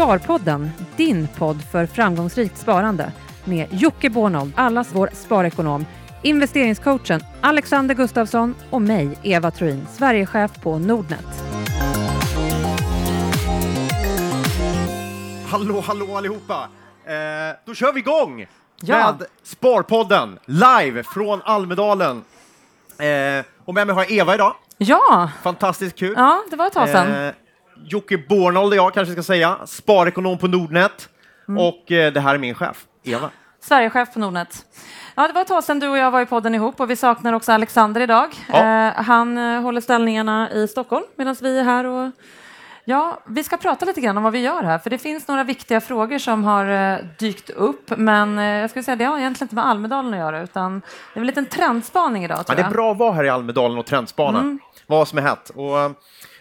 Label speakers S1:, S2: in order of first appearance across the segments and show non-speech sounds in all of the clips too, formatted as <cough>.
S1: Sparpodden, din podd för framgångsrikt sparande med Jocke Bornold, allas vår sparekonom, investeringscoachen Alexander Gustafsson och mig, Eva Troin, Sverigechef på Nordnet.
S2: Hallå, hallå allihopa! Eh, då kör vi igång
S1: Ja.
S2: med Sparpodden live från Almedalen. Eh, och med mig har jag Eva idag.
S1: Ja,
S2: Fantastiskt kul.
S1: ja det var ett tag sedan.
S2: Eh, Jocke Bornold och jag kanske ska säga, sparekonom på Nordnet.
S1: Mm.
S2: Och eh, det här är min chef, Eva.
S1: Sverigechef på Nordnet. Ja, det var ett tag sedan du och jag var i podden ihop och vi saknar också Alexander idag.
S2: Ja.
S1: Eh, han eh, håller ställningarna i Stockholm medan vi är här och Ja, vi ska prata lite grann om vad vi gör här, för det finns några viktiga frågor som har eh, dykt upp, men eh, jag skulle säga det har egentligen inte med Almedalen att göra, utan det är väl en trendspaning idag,
S2: Ja, det är bra att vara här i Almedalen och trendspana.
S1: Mm.
S2: Vad som är hett. Och,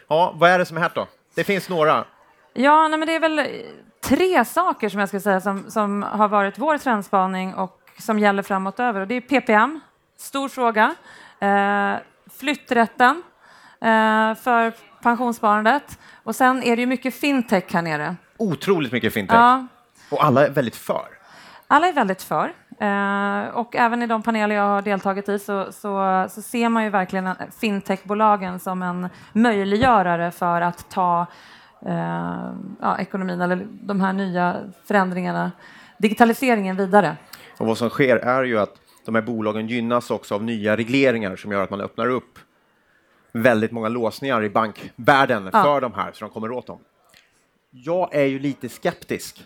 S2: ja, vad är det som är hett då? Det finns några.
S1: Ja, nej, men det är väl tre saker som jag skulle säga som, som har varit vår trendspaning och som gäller framåt över. Och det är PPM, stor fråga. Eh, flytträtten eh, för pensionssparandet. Och sen är det ju mycket fintech här nere.
S2: Otroligt mycket fintech.
S1: Ja,
S2: Och alla är väldigt för.
S1: alla är väldigt för. Eh, och även i de paneler jag har deltagit i så, så, så ser man ju verkligen fintechbolagen som en möjliggörare för att ta eh, ja, ekonomin eller de här nya förändringarna, digitaliseringen vidare.
S2: Och vad som sker är ju att de här bolagen gynnas också av nya regleringar som gör att man öppnar upp väldigt många låsningar i bankvärlden
S1: Ja.
S2: för de här så de kommer åt dem. Jag är ju lite skeptisk,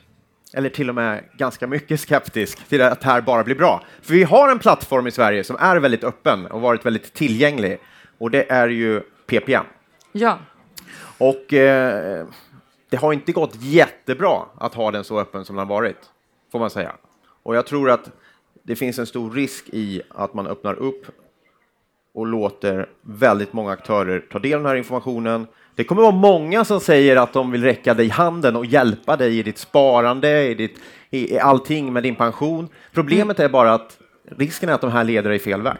S2: eller till och med ganska mycket skeptisk till att det här bara blir bra. För vi har en plattform i Sverige som är väldigt öppen och varit väldigt tillgänglig och det är ju PPM.
S1: Ja,
S2: Och eh, det har inte gått jättebra att ha den så öppen som den har varit, får man säga. Och jag tror att det finns en stor risk i att man öppnar upp och låter väldigt många aktörer ta del av den här informationen. Det kommer vara många som säger att de vill räcka dig handen och hjälpa dig i ditt sparande, i, ditt, i, i allting med din pension. Problemet är bara att risken är att de här leder dig fel väg.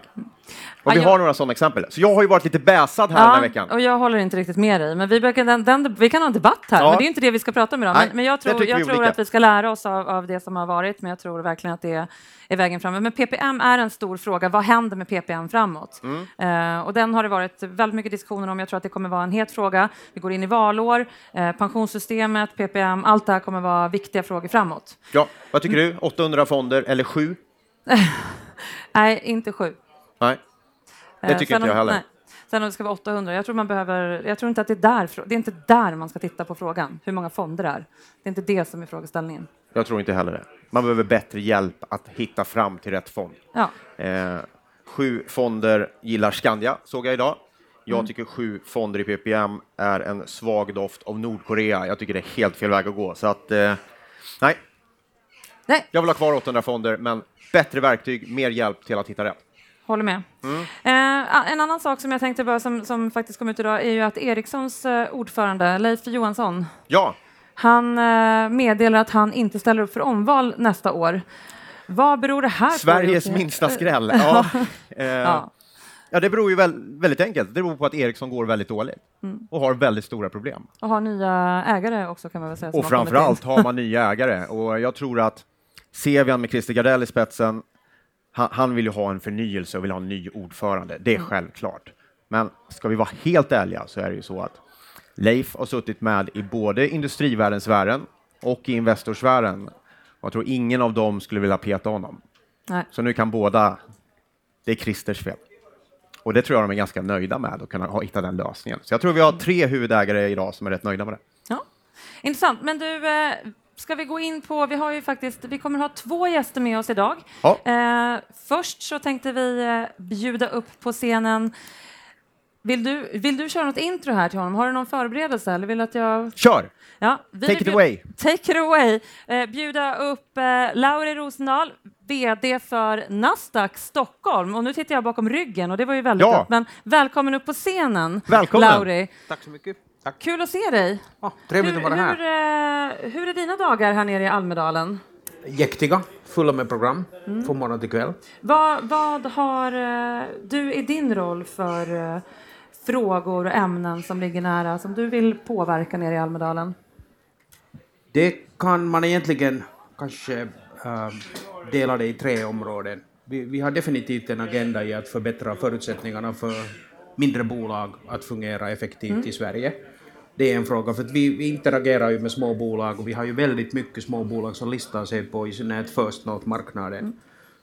S2: Och vi har några sådana exempel. Så jag har ju varit lite bäsad här den här veckan.
S1: och jag håller inte riktigt med dig. Men vi, brukar, den, den, vi kan ha en debatt här,
S2: Ja.
S1: men det är inte det vi ska prata om idag.
S2: Nej,
S1: Men, men jag tror,
S2: tycker
S1: jag
S2: vi
S1: tror
S2: olika.
S1: att vi ska lära oss av, av det som har varit, men jag tror verkligen att det är vägen framåt. Men PPM är en stor fråga. Vad händer med PPM framåt?
S2: Mm.
S1: Eh, och den har det varit väldigt mycket diskussioner om. Jag tror att det kommer vara en het fråga. Vi går in i valår, eh, pensionssystemet, PPM, allt det här kommer vara viktiga frågor framåt.
S2: Ja, vad tycker du? 800 fonder eller sju? <laughs> <laughs>
S1: Nej, inte sju.
S2: Nej, det
S1: Eh,
S2: tycker
S1: sen
S2: inte jag heller.
S1: nej. Sen om det ska vara 800, jag tror man behöver, jag tror inte att det är där, det är inte där man ska titta på frågan, hur många fonder det är. Det är inte det som är frågeställningen.
S2: Jag tror inte heller det. Man behöver bättre hjälp att hitta fram till rätt fond.
S1: Ja,
S2: Eh, sju fonder gillar Skandia, såg jag idag. Jag
S1: Mm.
S2: tycker sju fonder i PPM är en svag doft av Nordkorea. Jag tycker det är helt fel väg att gå. Så att, eh, nej,
S1: nej,
S2: jag vill ha kvar 800 fonder, men bättre verktyg, mer hjälp till att hitta rätt.
S1: håller med.
S2: Mm.
S1: Eh, en annan sak som jag tänkte bara som, som faktiskt kom ut idag är ju att Ericssons eh, ordförande Leif Johansson,
S2: Ja,
S1: han eh, meddelar att han inte ställer upp för omval nästa år. Vad beror det här
S2: Sveriges
S1: på? Jocke?
S2: minsta skräll. <laughs> Ja. <laughs> Eh,
S1: Ja.
S2: ja, det beror ju väl, väldigt enkelt. Det beror på att Ericsson går väldigt dåligt
S1: Mm.
S2: och har väldigt stora problem.
S1: Och har nya ägare också kan man väl säga.
S2: Och framför allt har man <laughs> nya ägare och jag tror att Sevian med Christer Gardell i spetsen, han, han vill ju ha en förnyelse och vill ha en ny ordförande. Det är
S1: Mm.
S2: självklart. Men ska vi vara helt ärliga så är det ju så att Leif har suttit med i både industrivärldens sfären och i Investorsfären. Jag tror ingen av dem skulle vilja peta honom.
S1: Nej.
S2: Så nu kan båda, det är Christers fel. Och det tror jag de är ganska nöjda med, att kunna hitta den lösningen. Så jag tror vi har tre huvudägare idag som är rätt nöjda med det.
S1: Ja. Intressant. Men du, eh, ska vi gå in på, vi har ju faktiskt, vi kommer ha två gäster med oss idag.
S2: Ja.
S1: Eh, först så tänkte vi eh, bjuda upp på scenen vill du, vill du köra något intro här till honom? Har du någon förberedelse? Eller vill att jag...
S2: Kör!
S1: Ja, vi
S2: Take it away.
S1: Take it away. Eh, bjuda upp eh, Lauri Rosendahl, VD för Nasdaq Stockholm. Och nu tittar jag bakom ryggen och det var ju väldigt
S2: Ja.
S1: gott. Men välkommen upp på scenen,
S2: Välkommen.
S1: Lauri.
S3: Tack så mycket. Tack.
S1: Kul att se dig.
S3: Ja, trevligt
S1: hur,
S3: att vara här.
S1: Hur, eh, hur är dina dagar här nere i Almedalen?
S3: Jäktiga, fulla med program från morgon till kväll.
S1: Vad, vad har eh, du i din roll för eh, frågor och ämnen som ligger nära, som du vill påverka nere i Almedalen?
S3: Det kan man egentligen kanske äh, dela det i tre områden. Vi, vi har definitivt en agenda i att förbättra förutsättningarna för mindre bolag att fungera effektivt mm. i Sverige. Det är en fråga, för att vi, vi interagerar ju med små bolag och vi har ju väldigt mycket små bolag som listar sig på i synnerhet First Note-marknaden. Mm.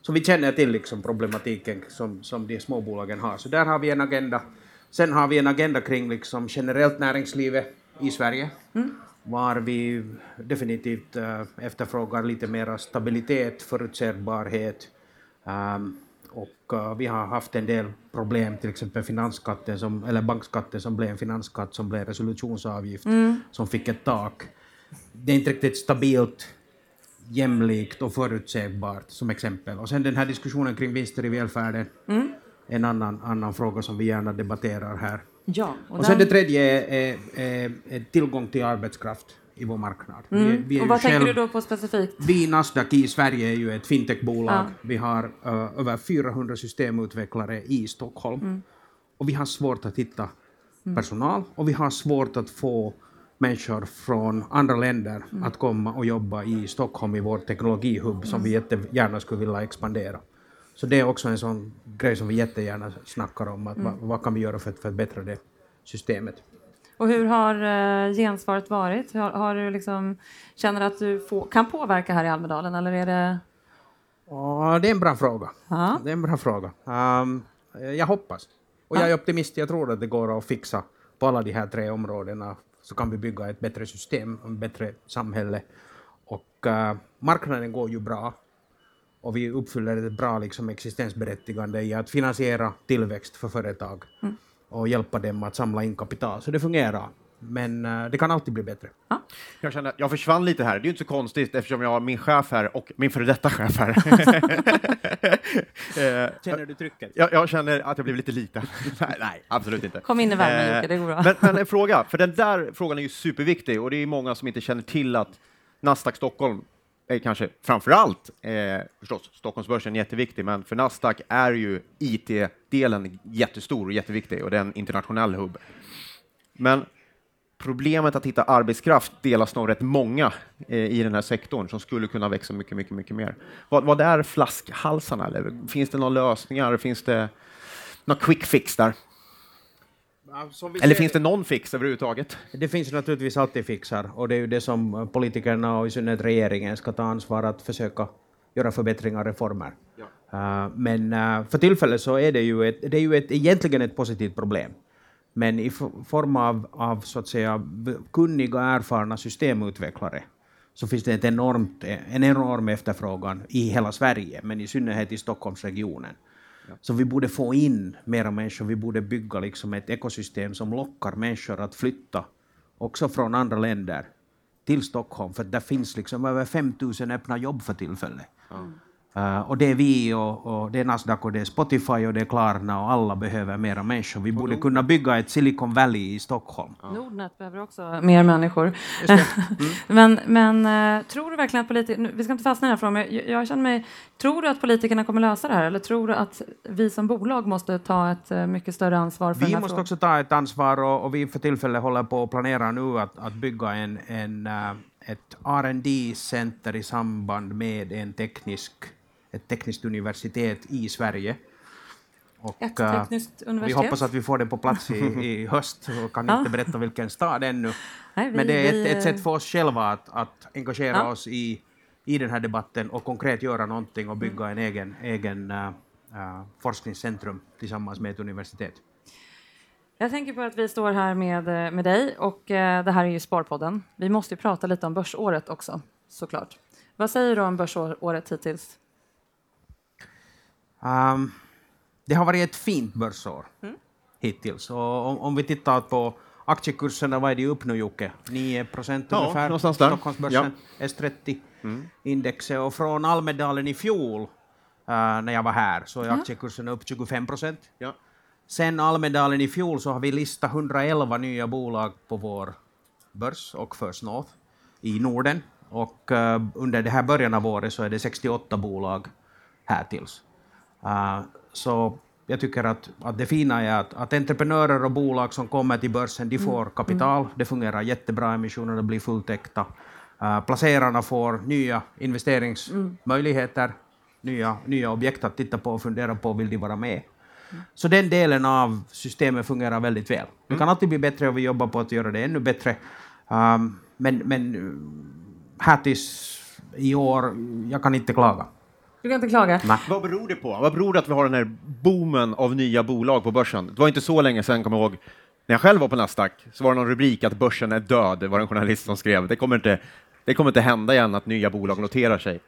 S3: Så vi känner till liksom problematiken som, som de små bolagen har. Så där har vi en agenda. Sen har vi en agenda kring liksom generellt näringslivet i Sverige, mm. var vi definitivt äh, efterfrågar lite mer stabilitet, förutsägbarhet, um, och uh, vi har haft en del problem, till exempel finansskatten som, eller bankskatten som blev en finansskatt som blev resolutionsavgift mm. som fick ett tak. Det är inte riktigt stabilt, jämlikt och förutsägbart som exempel. Och sen den här diskussionen kring vinster i välfärden, mm. en annan, annan fråga som vi gärna debatterar här.
S1: Ja,
S3: och, och sen det tredje är, är, är tillgång till arbetskraft i vår marknad.
S1: Mm. Vi, vi och vad tänker du då på specifikt?
S3: Vi Nasdaq i Sverige är ju ett fintechbolag. Ja. Vi har uh, över 400 systemutvecklare i Stockholm. Mm. Och vi har svårt att hitta mm. personal och vi har svårt att få människor från andra länder mm. att komma och jobba i Stockholm i vår teknologihubb som vi mm. jättegärna skulle vilja expandera. Så det är också en sån grej som vi jättegärna snackar om, att mm. vad, vad, kan vi göra för att förbättra det systemet.
S1: Och hur har uh, gensvaret varit? Har, har du liksom, känner du att du får, kan påverka här i Almedalen eller är det?
S3: Ja, det är en bra fråga. Det är en bra fråga. Um, jag hoppas. Och jag är optimist. Jag tror att det går att fixa på alla de här tre områdena så kan vi bygga ett bättre system, ett bättre samhälle. Och uh, marknaden går ju bra och vi uppfyller ett bra liksom, existensberättigande i att finansiera tillväxt för företag. Mm och hjälpa dem att samla in kapital. Så det fungerar. Men uh, det kan alltid bli bättre.
S2: Ja. Jag känner jag försvann lite här. Det är ju inte så konstigt eftersom jag har min chef här och min före detta chef här. <laughs>
S3: Eh, känner du trycket?
S2: Jag, jag, känner att jag blev lite liten. <laughs> nej, nej, absolut inte.
S1: Kom in i värmen Jocke, det går bra.
S2: men, men en fråga, för den där frågan är ju superviktig och det är många som inte känner till att Nasdaq Stockholm eh, kanske framför allt, eh, förstås, Stockholmsbörsen är jätteviktig, men för Nasdaq är ju IT-delen jättestor och jätteviktig och det är en internationell hubb. Men problemet att hitta arbetskraft delas nog rätt många eh, i den här sektorn som skulle kunna växa mycket, mycket, mycket mer. Vad, vad är flaskhalsarna? Eller? Finns det några lösningar? Finns det någon quick fix där? Eller finns det någon fix överhuvudtaget?
S3: Det finns naturligtvis alltid fixar och det är ju det som politikerna och i synnerhet regeringen ska ta ansvar att försöka göra förbättringar och reformer. Ja. Uh, men uh, för tillfället så är det ju, ett, det är ju ett, egentligen ett positivt problem. Men i form av, av så att säga, kunniga, erfarna systemutvecklare så finns det ett enormt, en enorm efterfrågan i hela Sverige, men i synnerhet i Stockholmsregionen. Så vi borde få in mera människor, vi borde bygga liksom ett ekosystem som lockar människor att flytta, också från andra länder, till Stockholm, för där finns liksom över 5000 öppna jobb för tillfället. Mm. Uh, och det är vi och, och, det är Nasdaq och det är Spotify och det är Klarna och alla behöver mera människor. Vi borde kunna bygga ett Silicon Valley i Stockholm.
S1: Ja. Nordnet behöver också mer människor. <laughs> Mm. men men uh, tror du verkligen att politiker, vi ska inte fastna i den här frågan, men jag, jag, känner mig, tror du att politikerna kommer lösa det här eller tror du att vi som bolag måste ta ett uh, mycket större ansvar? För
S3: vi måste frågan? också ta ett ansvar och, och, vi för tillfället håller på att planera nu att, att bygga en, en ett R&D center i samband med en teknisk ett tekniskt universitet i Sverige.
S1: Och, eh?
S3: Vi hoppas att vi får det på plats i, i <laughs> höst och kan inte berätta vilken stad ännu. Nej, vi, Men det är ett, ett, sätt för oss själva att, att engagera ja. oss i, i den här debatten och konkret göra någonting och bygga en egen, egen uh, uh, forskningscentrum tillsammans med ett universitet.
S1: Jag tänker på att vi står här med, med dig och uh, det här är ju Sparpodden. Vi måste ju prata lite om börsåret också, såklart. Vad säger du om börsåret hittills?
S3: Um, det har varit ett fint börsår mm. hittills. Och om, om, vi tittar på aktiekurserna, vad är de upp nu Jocke? 9 procent ja, ungefär?
S2: Någonstans där.
S3: Stockholmsbörsen, ja. S30-indexet. Mm. Och från Almedalen i fjol, uh, när jag var här, så är mm. aktiekurserna upp 25 procent. Ja. Sen Almedalen i fjol så har vi listat 111 nya bolag på vår börs och First North i Norden. Och uh, under det här början av året så är det 68 bolag härtills. Uh, så jag tycker att, att det fina är att, att entreprenörer och bolag som kommer till börsen, de får mm. kapital, mm. det fungerar jättebra, emissionerna blir fulltäckta. Uh, placerarna får nya investeringsmöjligheter, nya, nya objekt att titta på och fundera på, vill de vara med? Så den delen av systemet fungerar väldigt väl. Vi kan alltid bli bättre och vi jobbar på att göra det ännu bättre. Um, men, men här tills i år, jag kan inte klaga.
S1: Du kan inte klaga?
S3: Nej.
S2: Vad beror det på? Vad beror det att vi har den här boomen av nya bolag på börsen? Det var inte så länge sedan, kommer jag ihåg, när jag själv var på Nasdaq, så var det någon rubrik att börsen är död, det var en journalist som skrev. Det kommer inte, det kommer inte hända igen att nya bolag noterar sig.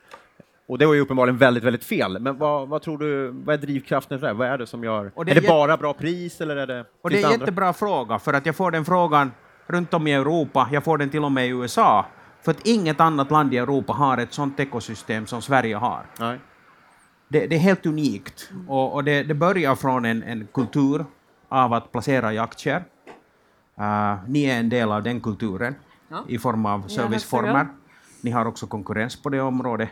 S2: Och det var ju uppenbarligen väldigt, väldigt fel. Men vad, vad tror du, vad är drivkraften för det? Vad är det som gör...
S3: Och det
S2: är
S3: är
S2: det bara bra pris eller är det...
S3: Och det är en jättebra fråga, för att jag får den frågan runt om i Europa, jag får den till och med i USA, för att inget annat land i Europa har ett sånt ekosystem som Sverige har.
S2: Nej.
S3: Det, det är helt unikt, och, och det, det börjar från en, en kultur av att placera i aktier. Uh, ni är en del av den kulturen
S1: Ja.
S3: i form av serviceformer. Ni har också konkurrens på det området.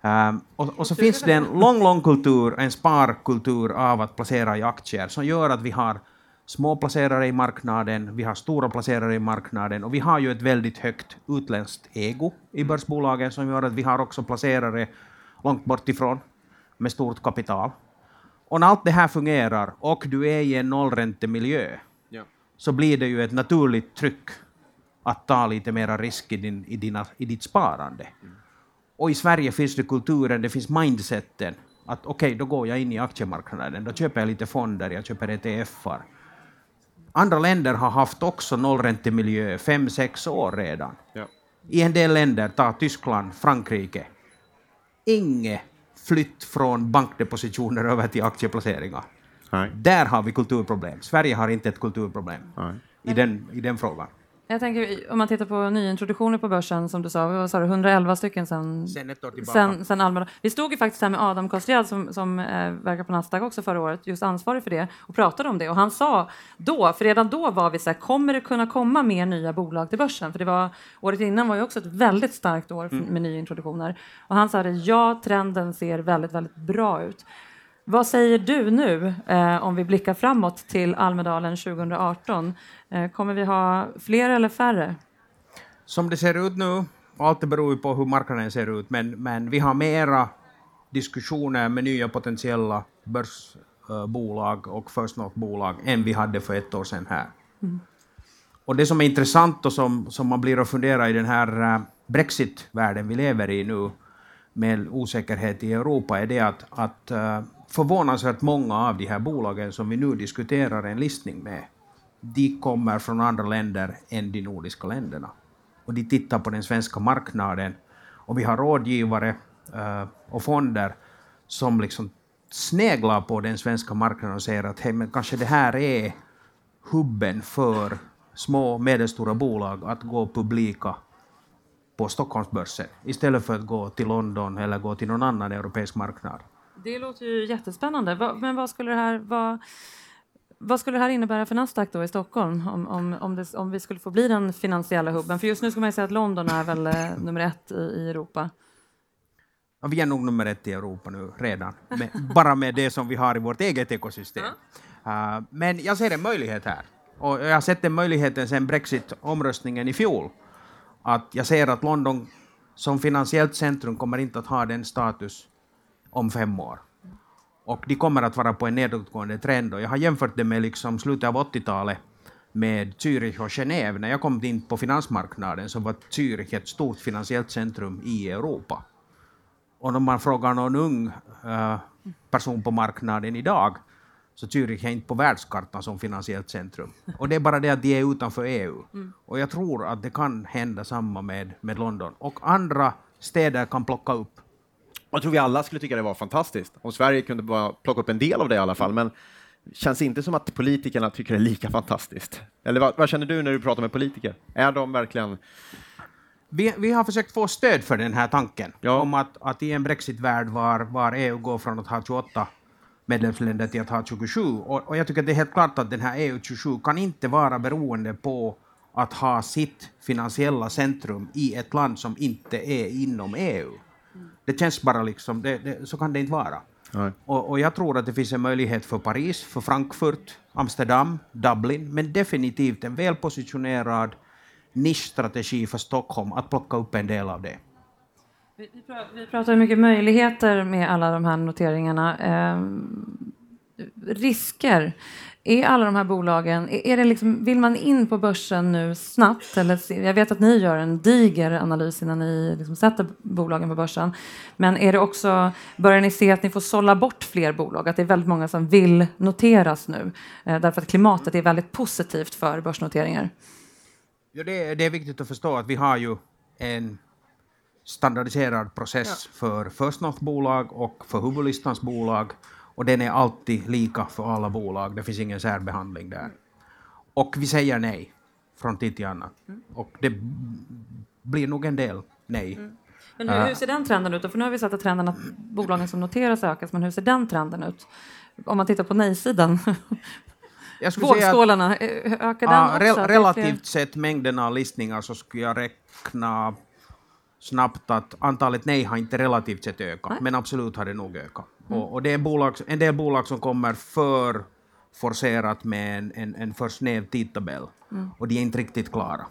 S3: Um, och, och så finns det en lång, lång kultur, en sparkultur av att placera i aktier som gör att vi har små placerare i marknaden, vi har stora placerare i marknaden och vi har ju ett väldigt högt utländskt ego i börsbolagen som gör att vi har också placerare långt bort ifrån med stort kapital. Och när allt det här fungerar och du är i en nollräntemiljö
S2: Ja.
S3: så blir det ju ett naturligt tryck att ta lite mera risk i, din, i, dina, i ditt sparande. Och i Sverige finns det kulturen, det finns mindseten att okej, då går jag in i aktiemarknaden, då köper jag lite fonder, jag köper ETFer. Andra länder har haft också nollräntemiljö fem, sex år redan.
S2: Ja.
S3: I en del länder, ta Tyskland, Frankrike, inget flytt från bankdepositioner över till aktieplaceringar.
S2: Nej.
S3: Där har vi kulturproblem. Sverige har inte ett kulturproblem
S2: Nej.
S3: i den, i den frågan.
S1: Jag tänker, om man tittar på nyintroduktioner på börsen, som du sa, vad sa du, 111 stycken sen,
S3: Sen ett år tillbaka.
S1: sen, sen Almedalen. Vi stod ju faktiskt här med Adam Kostriad som, som eh, verkar på Nasdaq också förra året, just ansvarig för det, och pratade om det. Och han sa då, för redan då var vi så här, kommer det kunna komma mer nya bolag till börsen? För det var, året innan var ju också ett väldigt starkt år för, med nyintroduktioner. Och han sa det, ja, trenden ser väldigt, väldigt bra ut. Vad säger du nu eh, om vi blickar framåt till Almedalen 2018? Eh, kommer vi ha fler eller färre?
S3: Som det ser ut nu, allt beror ju på hur marknaden ser ut, men, men vi har mera diskussioner med nya potentiella börsbolag och First North-bolag än vi hade för ett år sedan här. Och det som är intressant och som, som man blir att fundera i den här eh, Brexit-världen vi lever i nu, med osäkerhet i Europa, är det att, att eh, förvånansvärt många av de här bolagen som vi nu diskuterar en listning med, de kommer från andra länder än de nordiska länderna. Och de tittar på den svenska marknaden. Och vi har rådgivare eh, och fonder som liksom sneglar på den svenska marknaden och säger att hej, men kanske det här är hubben för små och medelstora bolag att gå publika på Stockholmsbörsen istället för att gå till London eller gå till någon annan europeisk marknad.
S1: Det låter ju jättespännande. Men vad skulle det här, vad, vad skulle det här innebära för Nasdaq då i Stockholm om, om, om, det, om vi skulle få bli den finansiella hubben? För just nu ska man ju säga att London är väl eh, nummer ett i, i Europa.
S3: Ja, vi är nog nummer ett i Europa nu redan, med, bara med det som vi har i vårt eget ekosystem. Uh, men jag ser en möjlighet här. Och jag har sett den möjligheten sedan Brexit-omröstningen i fjol. Att jag ser att London som finansiellt centrum kommer inte att ha den status om fem år. Och de kommer att vara på en nedåtgående trend. Och jag har jämfört det med liksom slutet av 80-talet med Zürich och Genève. När jag kom in på finansmarknaden så var Zürich ett stort finansiellt centrum i Europa. Och om man frågar någon ung eh, person på marknaden idag så Zürich är inte på världskartan som finansiellt centrum. Och det är bara det att de är utanför EU. Och jag tror att det kan hända samma med, med London. Och andra städer kan plocka upp.
S2: Jag tror vi alla skulle tycka det var fantastiskt om Sverige kunde bara plocka upp en del av det i alla fall, men det känns inte som att politikerna tycker det är lika fantastiskt. Eller vad, vad känner du när du pratar med politiker? Är de verkligen...
S3: Vi, vi har försökt få stöd för den här tanken
S2: Ja.
S3: om att, att i en Brexit-värld var, var EU går från att ha 28 medlemsländer till att ha 27. Och, och jag tycker att det är helt klart att den här EU27 kan inte vara beroende på att ha sitt finansiella centrum i ett land som inte är inom EU. Det känns bara liksom, det, det, så kan det inte vara.
S2: Nej.
S3: Och, och jag tror att det finns en möjlighet för Paris, för Frankfurt, Amsterdam, Dublin, men definitivt en välpositionerad nischstrategi för Stockholm att plocka upp en del av det.
S1: Vi, vi pratar mycket möjligheter med alla de här noteringarna. Eh, risker. Är alla de här bolagen, är det liksom, vill man in på börsen nu snabbt? Eller, jag vet att ni gör en diger analys innan ni liksom sätter bolagen på börsen. Men är det också, börjar ni se att ni får sålla bort fler bolag? Att det är väldigt många som vill noteras nu? Eh, därför att klimatet är väldigt positivt för börsnoteringar.
S3: Ja, det, det är viktigt att förstå att vi har ju en standardiserad process ja. för First North-bolag och för huvudlistans bolag och den är alltid lika för alla bolag. Det finns ingen särbehandling där. Och vi säger nej från tid till annan. Mm. Och det blir nog en del nej. Mm.
S1: Men hur, hur, ser den trenden ut? För nu har vi sett att trenden att bolagen som noteras ökas, men hur ser den trenden ut? Om man tittar på nej-sidan. Vågskålarna, eh, ökar den ja,
S3: också? Re relativt sett mängden av listningar så skulle jag räkna snabbt att antalet nej har inte relativt sett ökat, nej. men absolut har det nog ökat. Mm. Och, och, det är en, bolag, en del bolag som kommer för forcerat med en, en, en för snäv tidtabell mm. och de är inte riktigt klara.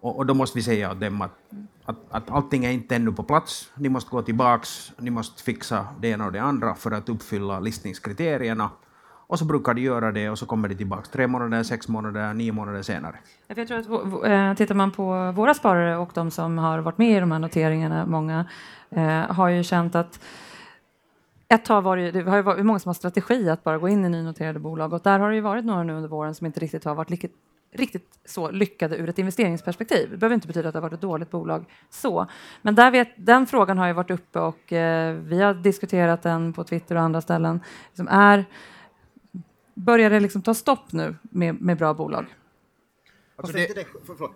S3: Och, och, då måste vi säga åt dem att, att, att allting är inte ännu på plats. Ni måste gå tillbaks, ni måste fixa det ena och det andra för att uppfylla listningskriterierna. Och så brukar de göra det och så kommer de tillbaka tre månader, sex månader, nio månader senare.
S1: Jag tror att eh, tittar man på våra sparare och de som har varit med i de här noteringarna, många, eh, har ju känt att ett tag var det, det har ju varit många som har strategi att bara gå in i nynoterade bolag och där har det ju varit några nu under våren som inte riktigt har varit lika, riktigt så lyckade ur ett investeringsperspektiv. Det behöver inte betyda att det har varit ett dåligt bolag så. Men där vet, den frågan har ju varit uppe och eh, vi har diskuterat den på Twitter och andra ställen. Som är, börjar det liksom ta stopp nu med, med bra bolag?
S2: Alltså det,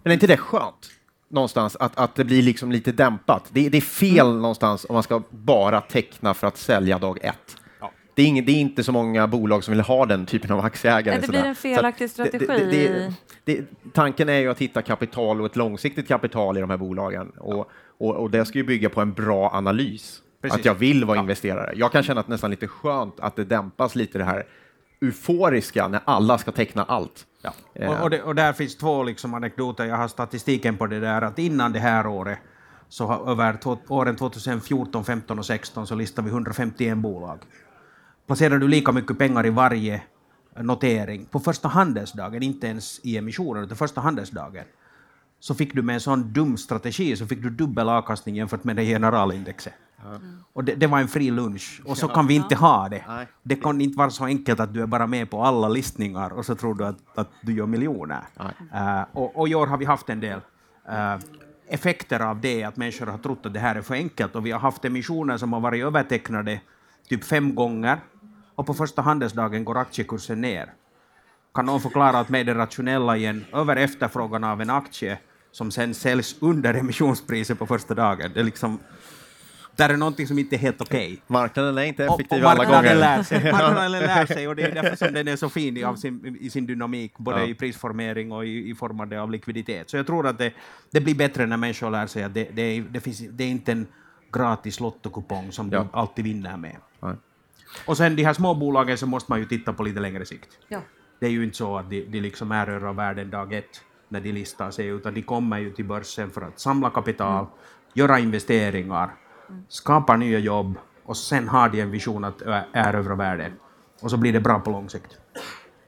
S2: är inte det skönt? någonstans att, att det blir liksom lite dämpat. Det, det är fel mm. någonstans om man ska bara teckna för att sälja dag ett. Ja. Det, är ingen, det är inte så många bolag som vill ha den typen av aktieägare.
S1: Nej, det blir en felaktig strategi.
S2: Det, tanken är ju att hitta kapital och ett långsiktigt kapital i de här bolagen och, och, och det ska ju bygga på en bra analys. Precis. Att jag vill vara ja. investerare. Jag kan känna att det nästan lite skönt att det dämpas lite det här euforiska när alla ska teckna allt.
S3: Ja. Och, och, det, och, där finns två liksom anekdoter, jag har statistiken på det där, att innan det här året, så har, över to, åren 2014, 15 och 16, så listade vi 151 bolag. Placerar du lika mycket pengar i varje notering på första handelsdagen, inte ens i emissionen, utan första handelsdagen, så fick du med en sån dum strategi så fick du dubbel avkastning jämfört med det generalindexet. Mm. Och det, det, var en fri lunch, och så kan vi inte ha det. Nej. Det kan inte vara så enkelt att du är bara med på alla listningar och så tror du att, att du gör miljoner. Uh, och, och i år har vi haft en del uh, effekter av det, att människor har trott att det här är för enkelt, och vi har haft emissioner som har varit övertecknade typ fem gånger, och på första handelsdagen går aktiekursen ner. Kan någon förklara att med det rationella i en över efterfrågan av en aktie som sen säljs under emissionspriset på första dagen? Det är liksom där är någonting som inte är helt okej. Okay.
S2: Marknaden är inte effektiv alla gånger.
S3: Lär sig. <laughs> Marknaden lär sig och det är därför som den är så fin i, sin, i sin dynamik, både ja. i prisformering och i, i formande av likviditet. Så jag tror att det, det blir bättre när människor lär sig att det, det, är, det, finns, det är inte en gratis lottokupong som ja. du alltid vinner med. Ja. Och sen de här småbolagen så måste man ju titta på lite längre sikt. Ja. Det är ju inte så att de, de liksom är över världen dag ett när de listar sig, utan de kommer ju till börsen för att samla kapital, mm. göra investeringar skapar nya jobb och sen har de en vision att erövra världen. Och så blir det bra på lång sikt.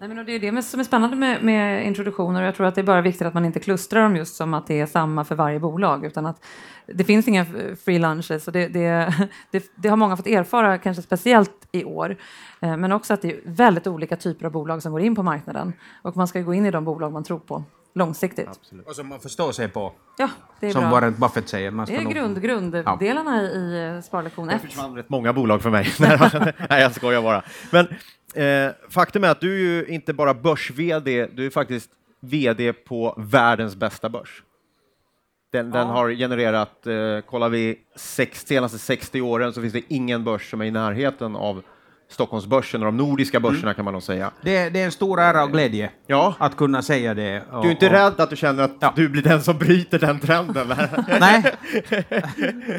S1: Nej, men det är det som är spännande med, med introduktioner och jag tror att det är bara viktigt att man inte klustrar dem just som att det är samma för varje bolag utan att det finns inga eh, free lunches och det, det, <laughs> det, det har många fått erfara, kanske speciellt i år. Eh, men också att det är väldigt olika typer av bolag som går in på marknaden och man ska gå in i de bolag man tror på långsiktigt. Absolut.
S3: Och som man förstår sig på.
S1: Ja, det är
S3: som
S1: bra.
S3: Warren Buffett säger.
S1: Man det är nog... grund, grunddelarna ja. i eh, sparlektion 1. Det
S2: försvann rätt många bolag för mig. <laughs> Nej, jag skojar bara. Men eh, faktum är att du är ju inte bara börs-VD, du är faktiskt VD på världens bästa börs. Den, ja. den har genererat, eh, kollar vi sex, senaste 60 åren så finns det ingen börs som är i närheten av Stockholmsbörsen och de nordiska mm. börserna mm. kan man nog säga.
S3: Det, det, är en stor ära och glädje ja. att kunna säga det.
S2: Och, du är inte och... rädd att du känner att ja. du blir den som bryter den trenden? <laughs>
S3: Nej.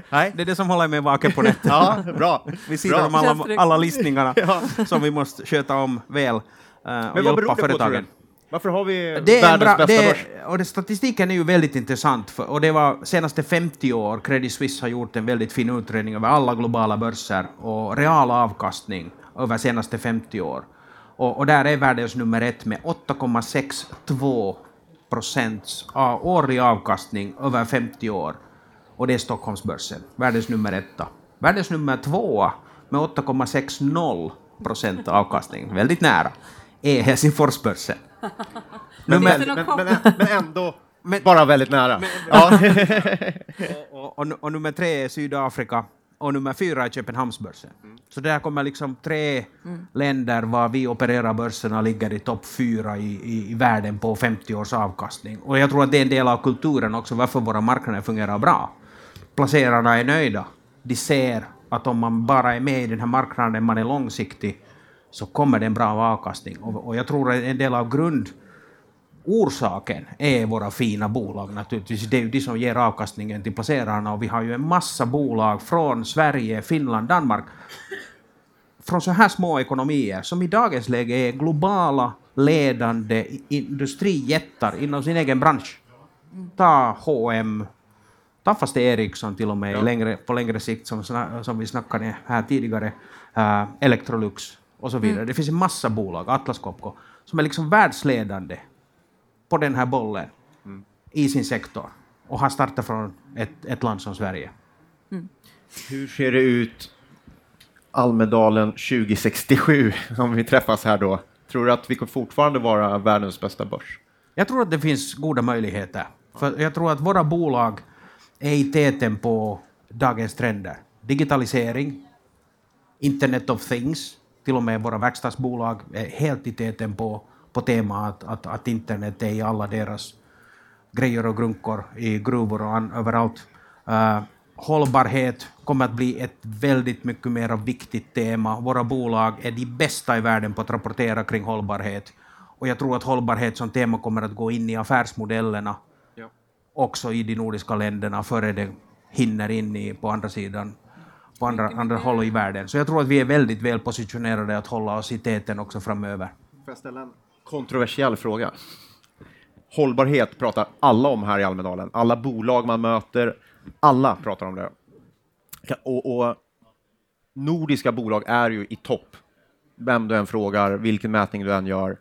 S3: Nej, det är det som håller mig vaken på nätterna.
S2: Ja, bra.
S3: Vi sitter om alla, alla listningarna <laughs> ja. som vi måste sköta om väl uh, och Men hjälpa företagen. På,
S2: Varför har vi
S3: Det är en
S2: världens
S3: bra,
S2: bästa
S3: det
S2: börs?
S3: och det, statistiken är ju väldigt intressant, för, och det var senaste 50 år, Credit Suisse har gjort en väldigt fin utredning över alla globala börser och real avkastning över senaste 50 år. Och, och där är världens nummer ett med 8,62 procents av årlig avkastning över 50 år. Och det är Stockholmsbörsen, världens nummer etta. Världens nummer tvåa med 8,60 procent avkastning, väldigt nära, är Helsingforsbörsen. <laughs>
S2: Men, men, men, men, men ändå
S3: Men-
S2: bara väldigt nära. ja. <laughs>
S3: och, och, och nummer tre är Sydafrika och nummer fyra är Köpenhamnsbörsen. Så där kommer liksom tre länder var vi opererar börserna ligger i topp fyra i, i, i världen på 50 års avkastning. Och jag tror att det är en del av kulturen också varför våra marknader fungerar bra. Placerarna är nöjda. De ser att om man bara är med i den här marknaden, man är långsiktig, så kommer det en bra avkastning. Och, och jag tror att en del av grund orsaken är våra fina bolag naturligtvis. Det är ju de som ger avkastningen till placerarna och vi har ju en massa bolag från Sverige, Finland, Danmark från så här små ekonomier som i dagens läge är globala ledande industrijättar inom sin egen bransch. Ta H&M, ta fast Ericsson till och med i längre, på längre sikt som, som vi snackade här tidigare, uh, Electrolux och så vidare. Det finns en massa bolag, Atlas Copco, som är liksom världsledande på den här bollen i sin sektor och har startat från ett, ett land som Sverige.
S2: Hur ser det ut Almedalen 2067 om vi träffas här då? Tror du att vi kommer fortfarande vara världens bästa börs?
S3: Jag tror att det finns goda möjligheter. För jag tror att våra bolag är i täten på dagens trender. Digitalisering, Internet of Things, till och med våra verkstadsbolag är helt i täten på, på temat att, att, att internet är i alla deras grejer och grunkor i gruvor och an, överallt. Uh, hållbarhet kommer att bli ett väldigt mycket mer viktigt tema. Våra bolag är de bästa i världen på att rapportera kring hållbarhet. Och jag tror att hållbarhet som tema kommer att gå in i affärsmodellerna också i de nordiska länderna före det hinner in i, på andra sidan, på andra, andra håll i världen. Så jag tror att vi är väldigt väl positionerade att hålla oss i täten också framöver.
S2: Får jag ställa en kontroversiell fråga? Hållbarhet pratar alla om här i Almedalen. Alla bolag man möter, alla pratar om det. Och, och nordiska bolag är ju i topp. Vem du än frågar, vilken mätning du än gör.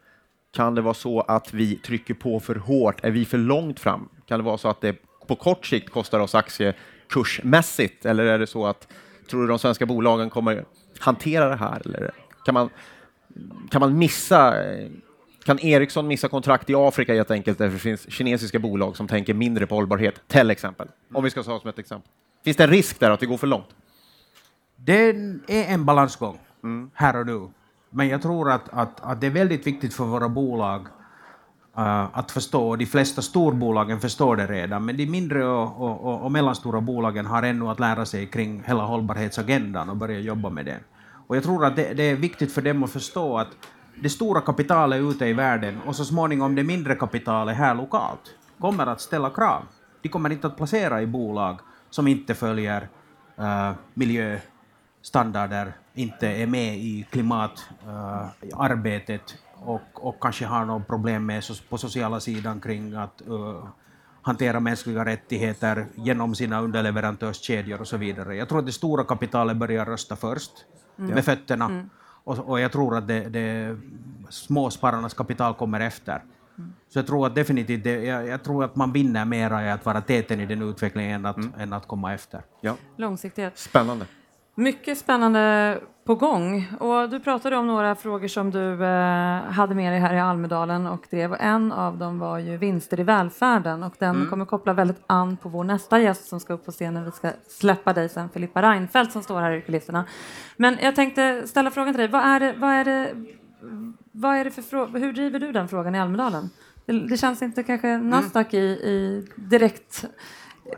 S2: Kan det vara så att vi trycker på för hårt? Är vi för långt fram? Kan det vara så att det på kort sikt kostar oss aktiekursmässigt? Eller är det så att, tror du de svenska bolagen kommer hantera det här? Eller kan man, kan man missa eh, kan Ericsson missa kontrakt i Afrika helt enkelt därför det finns kinesiska bolag som tänker mindre på hållbarhet, till exempel? Om vi ska ta som ett exempel. Finns det en risk där att det går för långt?
S3: Det är en balansgång här och nu. Men jag tror att, att, att det är väldigt viktigt för våra bolag uh, att förstå, och de flesta storbolagen förstår det redan, men de mindre och, och, och, och mellanstora bolagen har ännu att lära sig kring hela hållbarhetsagendan och börja jobba med den. Och jag tror att det, det är viktigt för dem att förstå att det stora kapitalet ute i världen och så småningom det mindre kapitalet här lokalt kommer att ställa krav. De kommer inte att placera i bolag som inte följer uh, miljöstandarder, inte är med i klimatarbetet och, och kanske har något problem med på sociala sidan kring att uh, hantera mänskliga rättigheter genom sina underleverantörskedjor och så vidare. Jag tror att det stora kapitalet börjar rösta först med fötterna och, och jag tror att det, det småspararnas kapital kommer efter. Så jag tror att definitivt, det, jag, jag tror att man vinner mera i att vara täten i den utvecklingen än att, än att komma efter.
S2: Ja.
S1: Långsiktighet.
S2: Spännande.
S1: Mycket spännande på gång. Och du pratade om några frågor som du eh, hade med dig här i Almedalen och drev. Och en av dem var ju vinster i välfärden och den kommer koppla väldigt an på vår nästa gäst som ska upp på scenen. Vi ska släppa dig sen, Filippa Reinfeldt som står här i kulisserna. Men jag tänkte ställa frågan till dig. Vad är det, vad är det, vad är det för fråga? Hur driver du den frågan i Almedalen? Det, det känns inte kanske Nasdaq i, i direkt,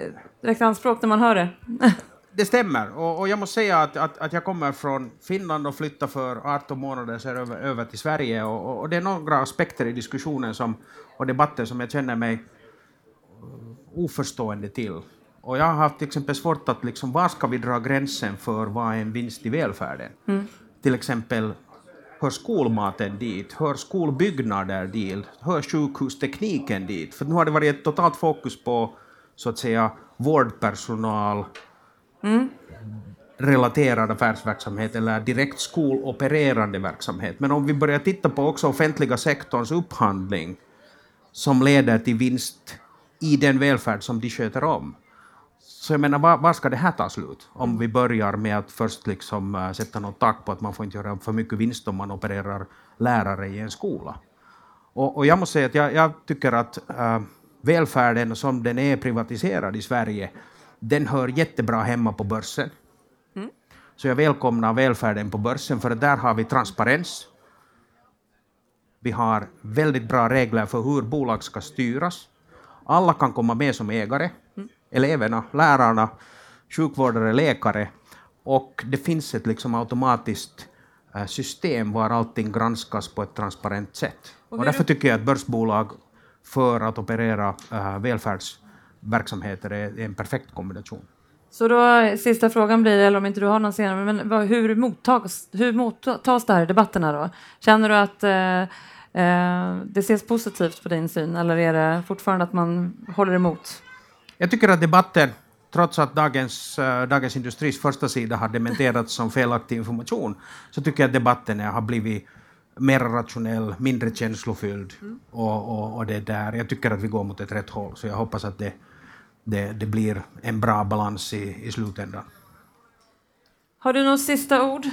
S1: eh, direkt anspråk när man hör det. <laughs>
S3: Det stämmer, och, och jag måste säga att, att, att jag kommer från Finland och flyttade för 18 månader sedan över, över till Sverige och, och, och det är några aspekter i diskussionen som, och debatten som jag känner mig oförstående till. Och jag har haft till exempel svårt att liksom, var ska vi dra gränsen för vad är en vinst i välfärden? Till exempel hör skolmaten dit? Hör skolbyggnader dit? Hör sjukhustekniken dit? För nu har det varit ett totalt fokus på så att säga vårdpersonal, mm. relaterad affärsverksamhet eller direkt skolopererande verksamhet. Men om vi börjar titta på också offentliga sektorns upphandling som leder till vinst i den välfärd som de sköter om. Så jag menar, var, var, ska det här ta slut? Om vi börjar med att först liksom, äh, sätta något tak på att man får inte göra för mycket vinst om man opererar lärare i en skola. Och, och jag måste säga att jag, jag tycker att äh, välfärden som den är privatiserad i Sverige, den hör jättebra hemma på börsen. Mm. Så jag välkomnar välfärden på börsen, för där har vi transparens. Vi har väldigt bra regler för hur bolag ska styras. Alla kan komma med som ägare. Mm. Eleverna, lärarna, sjukvårdare, läkare. Och det finns ett liksom automatiskt eh, system var allting granskas på ett transparent sätt. Och, och därför tycker jag att börsbolag för att operera uh, välfärdsverksamheter är en perfekt kombination.
S1: Så då, sista frågan blir, eller om inte du har någon senare, men vad, hur, mottas, hur mottas det här i debatterna då? Känner du att eh, eh, det ses positivt på din syn eller är det fortfarande att man håller emot?
S3: Jag tycker att debatten, trots att Dagens, uh, Dagens Industris första sida har dementerats som felaktig information, så tycker jag att debatten har blivit mer rationell, mindre känslofylld. Mm. Och, och, och, det där. Jag tycker att vi går mot ett rätt håll, så jag hoppas att det, det, det blir en bra balans i, i slutändan.
S1: Har du något sista ord?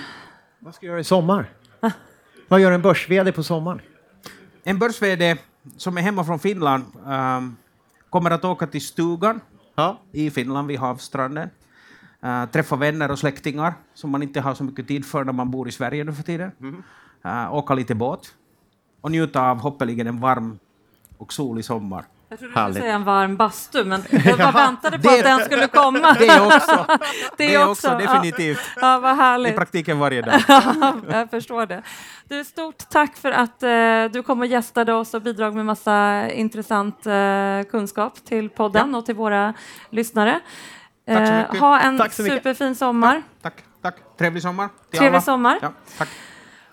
S2: Vad ska du göra i sommar? Ah. Vad gör en börs på sommaren?
S3: En börs som är hemma från Finland um, kommer att åka till stugan ja. i Finland vid havsstranden. Uh, träffa vänner och släktingar som man inte har så mycket tid för när man bor i Sverige nu för tiden. Mm uh, åka lite båt och njuta av hoppeligen en varm och solig sommar.
S1: Jag trodde du skulle säga en varm bastu, men <laughs> jag bara väntade på det, att den skulle komma. <laughs>
S3: Det också. <laughs> Det, det också, också, definitivt.
S1: Ja, vad härligt.
S3: I praktiken varje dag.
S1: jag förstår det. Du, stort tack för att eh, du kom och gästade oss och bidrog med massa intressant eh, kunskap till podden ja. och till våra lyssnare. Eh, ha en superfin sommar. Ja,
S3: tack, tack. Trevlig sommar.
S1: Trevlig alla. sommar. Ja, tack.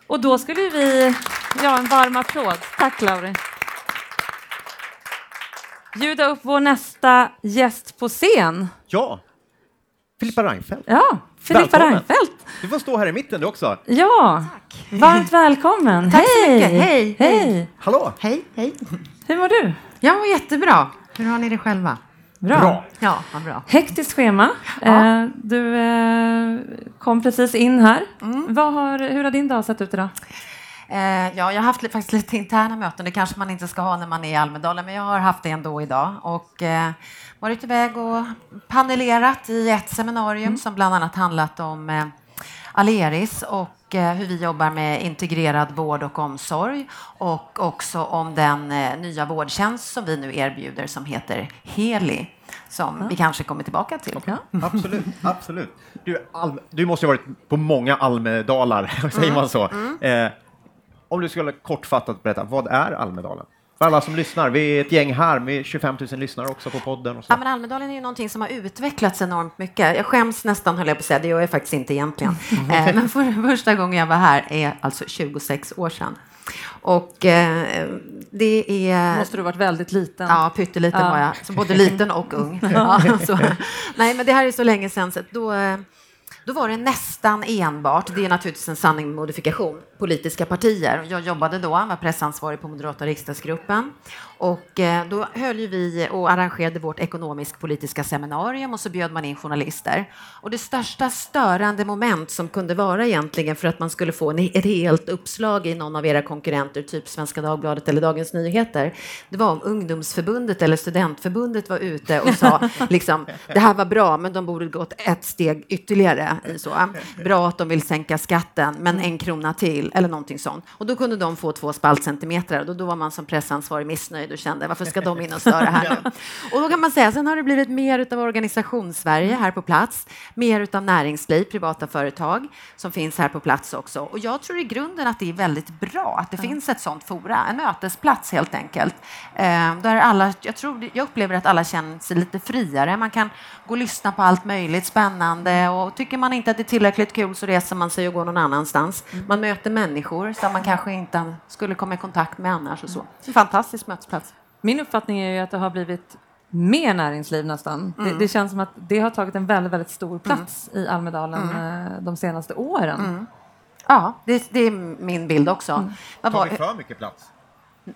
S1: Och då skulle vi ja, en varm applåd. Tack Lauri. Bjuda upp vår nästa gäst på scen.
S2: Ja, Filippa Reinfeldt.
S1: Ja, Filippa Reinfeldt.
S2: Du får stå här i mitten du också.
S1: Ja, Tack. varmt välkommen.
S4: Tack hej. så mycket. Hej.
S1: Hej.
S2: Hallå.
S4: Hej, hej.
S1: Hur mår du?
S4: Jag mår jättebra. Hur har ni det själva?
S1: Bra. bra.
S4: Ja, vad bra.
S1: Hektiskt schema. Ja. Eh, du eh, kom precis in här. Mm. Har, hur har din dag sett ut idag?
S4: Eh, ja, jag har haft faktiskt lite interna möten. Det kanske man inte ska ha när man är i Almedalen, men jag har haft det ändå idag. Och varit iväg och panelerat i ett seminarium mm. som bland annat handlat om Aleris och hur vi jobbar med integrerad vård och omsorg och också om den nya vårdtjänst som vi nu erbjuder som heter Heli som ja. vi kanske kommer tillbaka till.
S2: Ja. <laughs> Absolut. absolut. Du, Al du måste ha varit på många Almedalar, <laughs> säger man så. Mm. Eh, om du skulle kortfattat berätta, vad är Almedalen? För alla som lyssnar, vi är ett gäng här med 25 000 lyssnare också på podden. Och så.
S4: Ja, men Almedalen är ju någonting som har utvecklats enormt mycket. Jag skäms nästan, höll jag på att säga, det gör jag faktiskt inte egentligen. Mm. <laughs> men för första gången jag var här är alltså 26 år sedan. Och eh, det är...
S1: Måste du varit väldigt liten?
S4: Ja, pytteliten ja. var jag. Så både liten och ung. <laughs> ja, så. Nej, men det här är så länge sedan. Så då, eh, då var det nästan enbart, det är naturligtvis en sanning med modifikation, politiska partier. Jag jobbade då, var pressansvarig på Moderata riksdagsgruppen. Och eh, då höll vi och arrangerade vårt ekonomisk-politiska seminarium och så bjöd man in journalister. Och det största störande moment som kunde vara egentligen för att man skulle få ett helt uppslag i någon av era konkurrenter, typ Svenska Dagbladet eller Dagens Nyheter, det var om ungdomsförbundet eller studentförbundet var ute och sa <laughs> liksom, det här var bra, men de borde gått ett steg ytterligare. Så. Bra att de vill sänka skatten, men en krona till eller någonting sånt. Och då kunde de få två spaltcentimeter och då var man som pressansvarig missnöjd och kände varför ska de in och störa här nu? <laughs> Och då kan man säga, sen har det blivit mer utav organisationssverige här på plats, mer utav näringsliv, privata företag som finns här på plats också. Och jag tror i grunden att det är väldigt bra att det finns ett sånt fora, en mötesplats helt enkelt. Eh, där alla, jag, tror, jag upplever att alla känner sig lite friare. Man kan gå och lyssna på allt möjligt spännande och tycker man inte att det är tillräckligt kul så reser man sig och går någon annanstans. Man möter människor som man kanske inte skulle komma i kontakt med annars och så. En fantastisk mötesplats.
S1: Min uppfattning är ju att det har blivit mer näringsliv nästan. Mm. Det, det, känns som att det har tagit en väldigt, väldigt stor plats mm. i Almedalen mm. de senaste åren.
S4: Mm. Ja, det, det, är min bild också.
S2: Mm. Tar vi för mycket plats?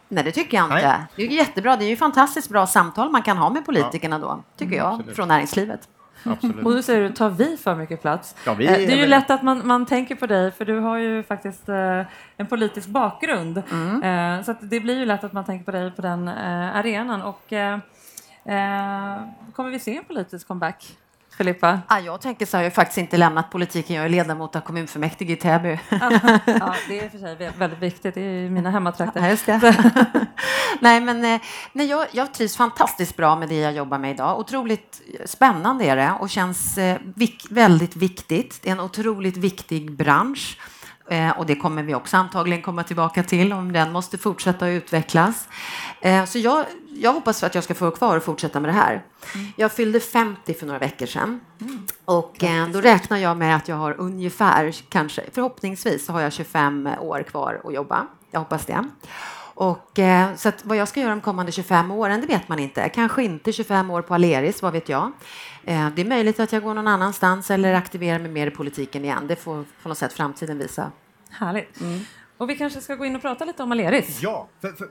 S4: Nej, det tycker jag inte. Nej. Det är jättebra. Det är ju fantastiskt bra samtal man kan ha med politikerna då, tycker jag, Absolut. från näringslivet.
S1: Absolut. Och då säger du, tar vi för mycket plats? Ja, vi, det är ju lätt att man, man tänker på dig, för du har ju faktiskt eh, en politisk bakgrund. Mm. Eh, så det blir ju lätt att man tänker på dig på den eh, arenan. Och, eh, eh, kommer vi se en politisk comeback? Filippa?
S4: Ja, jag tänker så här, jag har faktiskt inte lämnat politiken. Jag är ledamot av kommunfullmäktige i Täby.
S1: ja, det är för sig väldigt viktigt. Det är mina hemmatrakter.
S4: Ja, <laughs> nej, men eh, nej, jag, jag trivs fantastiskt bra med det jag jobbar med idag. Otroligt spännande är det och känns eh, vik väldigt viktigt. Det är en otroligt viktig bransch. Eh, och det kommer vi också antagligen komma tillbaka till om den måste fortsätta att utvecklas. Så jag, jag hoppas att jag ska få vara kvar och fortsätta med det här. Mm. Jag fyllde 50 för några veckor sedan mm. och eh, då räknar jag med att jag har ungefär, kanske förhoppningsvis, så har jag 25 år kvar att jobba. Jag hoppas det. Och, eh, så vad jag ska göra de kommande 25 åren, det vet man inte. Kanske inte 25 år på Aleris, vad vet jag. Eh, det är möjligt att jag går någon annanstans eller aktiverar mig mer i politiken igen. Det får på något sätt framtiden visa.
S1: Härligt. Mm. Och vi kanske ska gå in och prata lite om Aleris.
S2: Ja, för, för,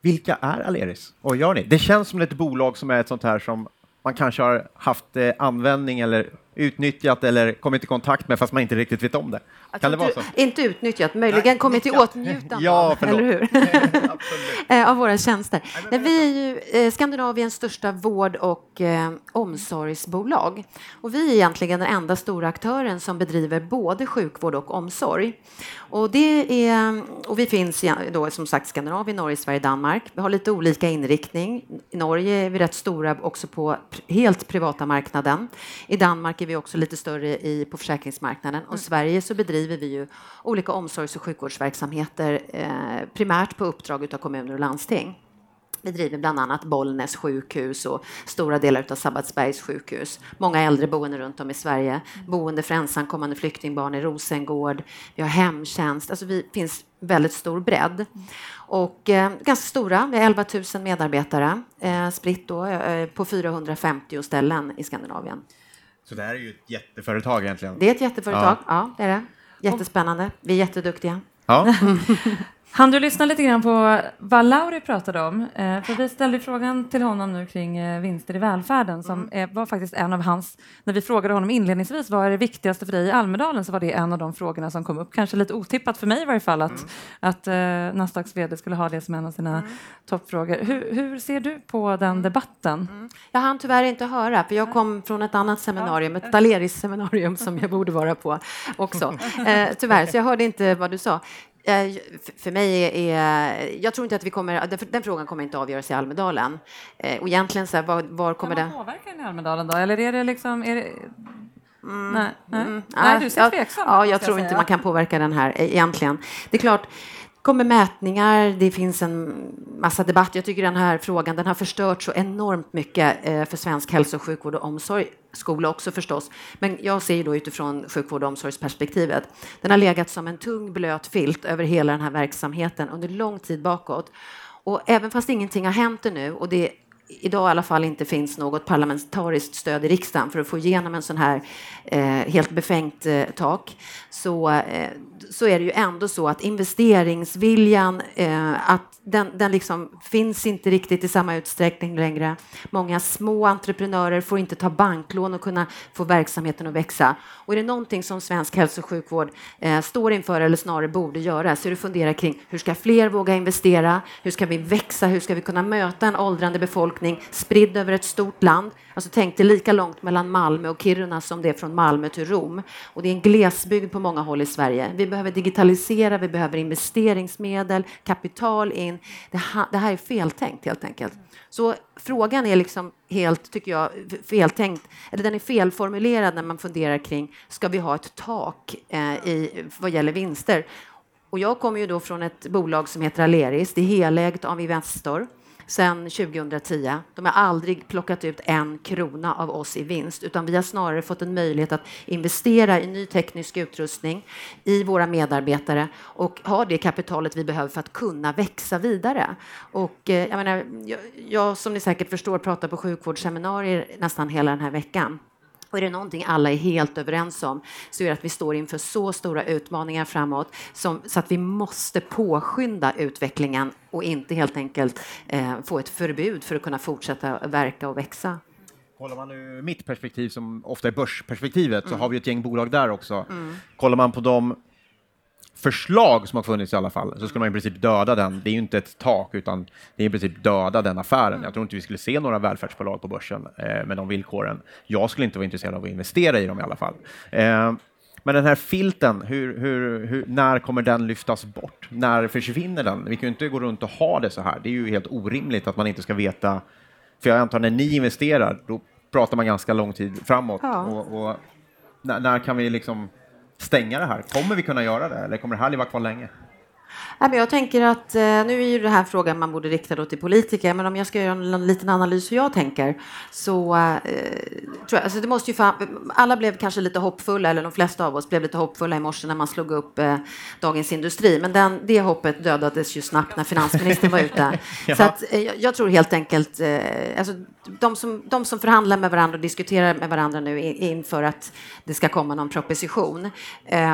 S2: vilka är Aleris? Och gör ni? Det känns som ett bolag som är ett sånt här som man kanske har haft eh, användning eller utnyttjat eller kommit i kontakt med fast man inte riktigt vet om det.
S4: Kan det vara så? Inte utnyttjat, möjligen Nej, kommit i åtnjutande
S2: ja,
S4: eller hur? <laughs> Eh, av våra tjänster. Nej, vi är ju eh, Skandinaviens största vård och eh, omsorgsbolag. Och vi är egentligen den enda stora aktören som bedriver både sjukvård och omsorg. Och, det är, och vi finns då, som sagt Skandinavien, Norge, Sverige, Danmark. Vi har lite olika inriktning. I Norge är vi rätt stora också på helt privata marknaden. I Danmark är vi också lite större i, på försäkringsmarknaden. Och i Sverige så bedriver vi ju olika omsorgs och sjukvårdsverksamheter eh, primärt på uppdrag av kommuner och landsting. Vi driver bland annat Bollnäs sjukhus och stora delar av Sabbatsbergs sjukhus. Många äldreboenden runt om i Sverige. Boende för ensamkommande flyktingbarn i Rosengård. Vi har hemtjänst. Alltså vi finns väldigt stor bredd. Och eh, ganska stora, vi har 11 000 medarbetare eh, spritt då, eh, på 450 ställen i Skandinavien.
S2: Så det här är ju ett jätteföretag egentligen?
S4: Det är ett jätteföretag, ja, ja det är det. Jättespännande. Vi är jätteduktiga.
S2: Ja. <laughs>
S1: Han du lyssna lite grann på vad Lauri pratade om? Eh, för vi ställde frågan till honom nu kring eh, vinster i välfärden som mm. var faktiskt en av hans, när vi frågade honom inledningsvis vad är det viktigaste för dig i Almedalen så var det en av de frågorna som kom upp. Kanske lite otippat för mig i varje fall att, mm. att uh, Nasdaqs vd skulle ha det som en av sina mm. toppfrågor. Hur, hur, ser du på den mm. debatten? Mm.
S4: Jag hann tyvärr inte höra för jag kom från ett annat seminarium, ett Daleris-seminarium som jag borde vara på också. <laughs> Eh, tyvärr, så jag hörde inte vad du sa. Eh, för mig är, jag tror inte att vi kommer, den frågan kommer inte avgöras i Almedalen. Eh, och egentligen så här, var, var kommer
S1: det... Kan man påverka den i Almedalen då, eller är det liksom, är det... Mm, nej, nej. Mm, nej, du ser tveksam
S4: Ja, jag tror inte man kan påverka den här eh, egentligen. Det är klart, kommer mätningar, det finns en massa debatt. Jag tycker den här frågan den har förstört så enormt mycket eh, för svensk hälso och sjukvård och omsorg skola också förstås. Men jag ser då utifrån sjukvård och omsorgsperspektivet. Den har legat som en tung blöt filt över hela den här verksamheten under lång tid bakåt. Och även fast ingenting har hänt ännu och det idag i alla fall inte finns något parlamentariskt stöd i riksdagen för att få igenom en sån här eh, helt befängt eh, tak så, eh, så är det ju ändå så att investeringsviljan, eh, att den, den liksom finns inte riktigt i samma utsträckning längre. Många små entreprenörer får inte ta banklån och kunna få verksamheten att växa. Och är det någonting som svensk hälso och sjukvård eh, står inför, eller snarare borde göra, så är det att fundera kring hur ska fler våga investera? Hur ska vi växa? Hur ska vi kunna möta en åldrande befolkning spridd över ett stort land. Alltså tänk dig lika långt mellan Malmö och Kiruna som det är från Malmö till Rom. Och det är en glesbygd på många håll i Sverige. Vi behöver digitalisera, vi behöver investeringsmedel, kapital in. Det här, det här är feltänkt helt enkelt. Så frågan är liksom helt, tycker jag, feltänkt, eller den är felformulerad när man funderar kring, ska vi ha ett tak eh, i, vad gäller vinster? Och jag kommer ju då från ett bolag som heter Aleris, det är helägt av Investor sedan 2010. De har aldrig plockat ut en krona av oss i vinst, utan vi har snarare fått en möjlighet att investera i ny teknisk utrustning, i våra medarbetare och ha det kapitalet vi behöver för att kunna växa vidare. Och eh, jag, menar, jag, jag som ni säkert förstår pratar på sjukvårdsseminarier nästan hela den här veckan. Och är det någonting alla är helt överens om så är det att vi står inför så stora utmaningar framåt som, så att vi måste påskynda utvecklingen och inte helt enkelt eh, få ett förbud för att kunna fortsätta verka och växa.
S2: Kollar man nu mitt perspektiv, som ofta är börsperspektivet, mm. så har vi ett gäng bolag där också. Mm. Kollar man på de förslag som har funnits i alla fall, så skulle man i princip döda den. Det är ju inte ett tak, utan det är i princip döda den affären. Jag tror inte vi skulle se några välfärdsbolag på börsen eh, med de villkoren. Jag skulle inte vara intresserad av att investera i dem i alla fall. Eh, men den här filten, hur, hur, hur, när kommer den lyftas bort? När försvinner den? Vi kan ju inte gå runt och ha det så här. Det är ju helt orimligt att man inte ska veta. För jag antar när ni investerar, då pratar man ganska lång tid framåt. Ja. Och, och när, när, kan vi liksom stänga det här? Kommer vi kunna göra det eller kommer det här vara kvar länge?
S4: Jag tänker att eh, nu är ju det här frågan man borde rikta till politiker, men om jag ska göra en liten analys hur jag tänker så eh, tror jag, alltså det måste ju fan, alla blev kanske lite hoppfulla, eller de flesta av oss blev lite hoppfulla i morse när man slog upp eh, Dagens Industri, men den, det hoppet dödades ju snabbt när finansministern var ute. <laughs> ja. Så att, jag tror helt enkelt, alltså, de, som, de som förhandlar med varandra och diskuterar med varandra nu inför att det ska komma någon proposition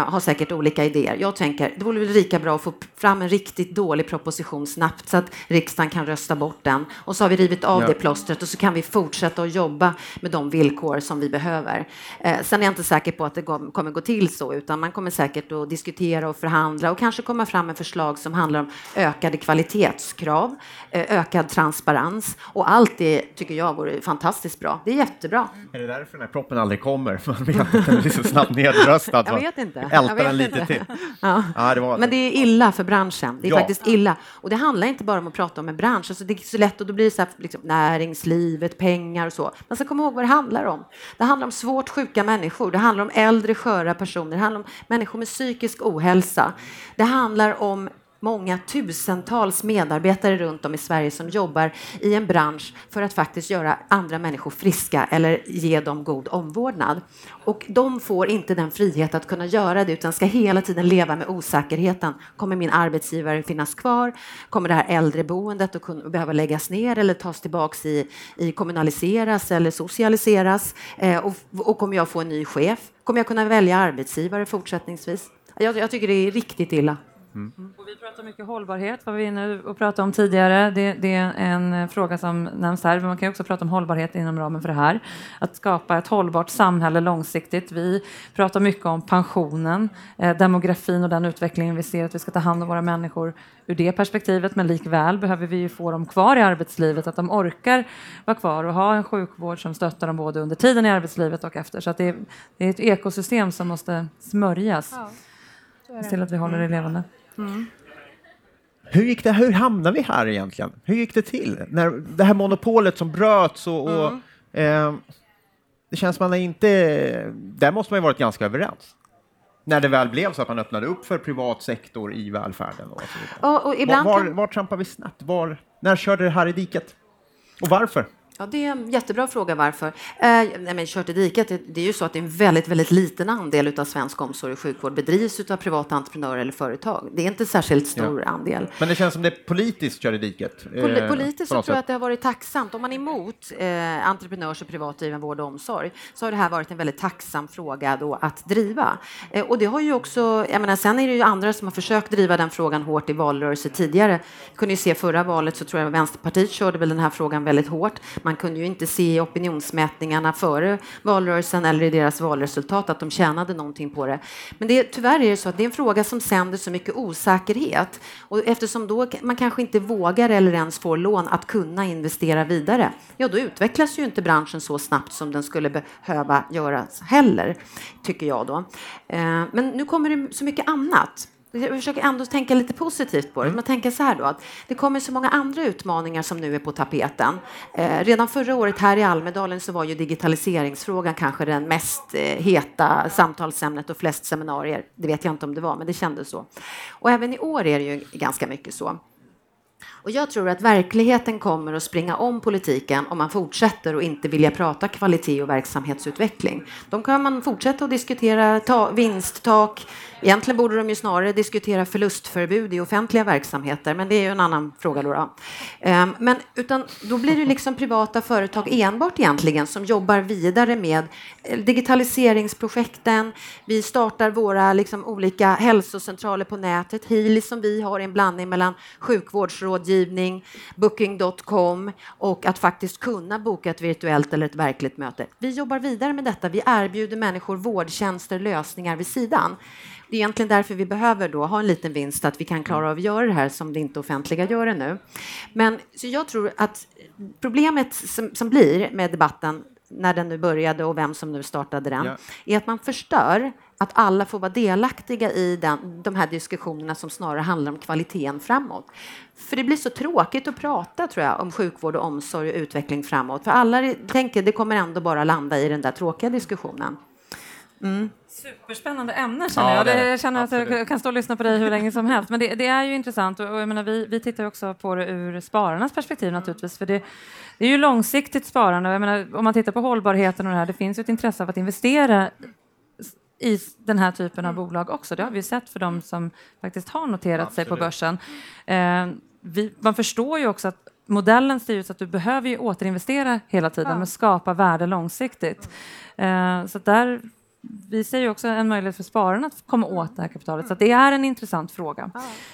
S4: har säkert olika idéer. Jag tänker, det vore väl lika bra att få fram en riktigt dålig proposition snabbt så att riksdagen kan rösta bort den. Och så har vi rivit av ja. det plåstret och så kan vi fortsätta att jobba med de villkor som vi behöver. Eh, sen är jag inte säker på att det kommer gå till så, utan man kommer säkert att diskutera och förhandla och kanske komma fram med förslag som handlar om ökade kvalitetskrav, eh, ökad transparens och allt det tycker jag vore fantastiskt bra. Det är jättebra.
S2: Är det därför den här proppen aldrig kommer? Man vet att den blir så snabbt nedröstad.
S4: Jag vet inte.
S2: Älta den lite till.
S4: Ja. Ja, det var... Men det är illa för branschen. Det är ja. faktiskt illa. Och det handlar inte bara om att prata om en bransch. Alltså det är så lätt och då blir det så här, liksom, näringslivet, pengar och så. Man ska komma ihåg vad det handlar om. Det handlar om svårt sjuka människor. Det handlar om äldre sköra personer. Det handlar om människor med psykisk ohälsa. Det handlar om många tusentals medarbetare runt om i Sverige som jobbar i en bransch för att faktiskt göra andra människor friska eller ge dem god omvårdnad. Och de får inte den frihet att kunna göra det utan ska hela tiden leva med osäkerheten. Kommer min arbetsgivare finnas kvar? Kommer det här äldreboendet att kunna, behöva läggas ner eller tas tillbaks i, i kommunaliseras eller socialiseras? Eh, och, och kommer jag få en ny chef? Kommer jag kunna välja arbetsgivare fortsättningsvis? Jag, jag tycker det är riktigt illa.
S1: Mm. Och vi pratar mycket hållbarhet, var vi inne och pratade om tidigare. Det, det, är en fråga som nämns här, men man kan också prata om hållbarhet inom ramen för det här. Att skapa ett hållbart samhälle långsiktigt. Vi pratar mycket om pensionen, eh, demografin och den utvecklingen vi ser, att vi ska ta hand om våra människor ur det perspektivet, men likväl behöver vi ju få dem kvar i arbetslivet, att de orkar vara kvar och ha en sjukvård som stöttar dem både under tiden i arbetslivet och efter. Så att det, är, det är ett ekosystem som måste smörjas. Ja, till att vi håller det levande. Mm.
S2: Hur, gick det, hur hamnade vi här egentligen? Hur gick det till? När det här monopolet som bröts och, och mm. eh, det känns man inte... Där måste man ju varit ganska överens. När det väl blev så att man öppnade upp för privat sektor i välfärden. Och så vidare.
S4: Och, och ibland
S2: var, var, var trampade vi snett? Var, när körde det här i diket? Och varför?
S4: Ja, det är en jättebra fråga varför. Eh, nej, men kört i diket, det, det, är ju så att det är en väldigt, väldigt liten andel av svensk omsorg och sjukvård bedrivs av privata entreprenörer eller företag. Det är inte särskilt stor ja. andel.
S2: Men det känns som det är politiskt kör i diket.
S4: Pol eh, politiskt så tror jag att det har varit tacksamt. Om man är emot eh, entreprenörs och privatdriven vård och omsorg så har det här varit en väldigt tacksam fråga då att driva. Eh, och det har ju också, jag menar, sen är det ju andra som har försökt driva den frågan hårt i valrörelse tidigare. Jag kunde ju se förra valet så tror jag Vänsterpartiet körde väl den här frågan väldigt hårt man kunde ju inte se i opinionsmätningarna före valrörelsen eller i deras valresultat att de tjänade någonting på det. Men det, tyvärr är det så att det är en fråga som sänder så mycket osäkerhet och eftersom då man kanske inte vågar eller ens får lån att kunna investera vidare, ja då utvecklas ju inte branschen så snabbt som den skulle behöva göra heller, tycker jag då. Eh, men nu kommer det så mycket annat. Jag försöker ändå tänka lite positivt på det. Man tänker så här då, att det kommer så många andra utmaningar som nu är på tapeten. Eh, redan förra året här i Almedalen så var ju digitaliseringsfrågan kanske den mest eh, heta samtalsämnet och flest seminarier. Det vet jag inte om det var, men det kändes så. Och även i år är det ju ganska mycket så. Och jag tror att verkligheten kommer att springa om politiken om man fortsätter och inte vilja prata kvalitet och verksamhetsutveckling. De kan man fortsätta att diskutera ta, vinsttak, Egentligen borde de ju snarare diskutera förlustförbud i offentliga verksamheter, men det är ju en annan fråga. Då, då. Ehm, men utan, då blir det liksom privata företag enbart egentligen som jobbar vidare med eh, digitaliseringsprojekten. Vi startar våra liksom, olika hälsocentraler på nätet. Healy som vi har en blandning mellan sjukvårdsrådgivning, booking.com och att faktiskt kunna boka ett virtuellt eller ett verkligt möte. Vi jobbar vidare med detta. Vi erbjuder människor vårdtjänster, lösningar vid sidan. Det är egentligen därför vi behöver då ha en liten vinst, att vi kan klara av att göra det här som det inte offentliga gör det nu. Men så jag tror att problemet som, som blir med debatten när den nu började och vem som nu startade den, ja. är att man förstör att alla får vara delaktiga i den, de här diskussionerna som snarare handlar om kvaliteten framåt. För det blir så tråkigt att prata tror jag, om sjukvård och omsorg och utveckling framåt. För alla tänker det kommer ändå bara landa i den där tråkiga diskussionen.
S1: Mm. Superspännande ämne känner ja, jag. Det, jag känner Absolut. att jag kan stå och lyssna på dig hur länge som helst. Men det, det är ju intressant och, och jag menar, vi, vi tittar också på det ur spararnas perspektiv naturligtvis. För det, det är ju långsiktigt sparande. Jag menar, om man tittar på hållbarheten och det här, det finns ju ett intresse av att investera i den här typen av bolag också. Det har vi sett för de som faktiskt har noterat Absolut. sig på börsen. Eh, vi, man förstår ju också att modellen styr så att du behöver ju återinvestera hela tiden ja. men skapa värde långsiktigt. Eh, så där vi ser ju också en möjlighet för spararna att komma åt det här kapitalet. Så det är en intressant fråga.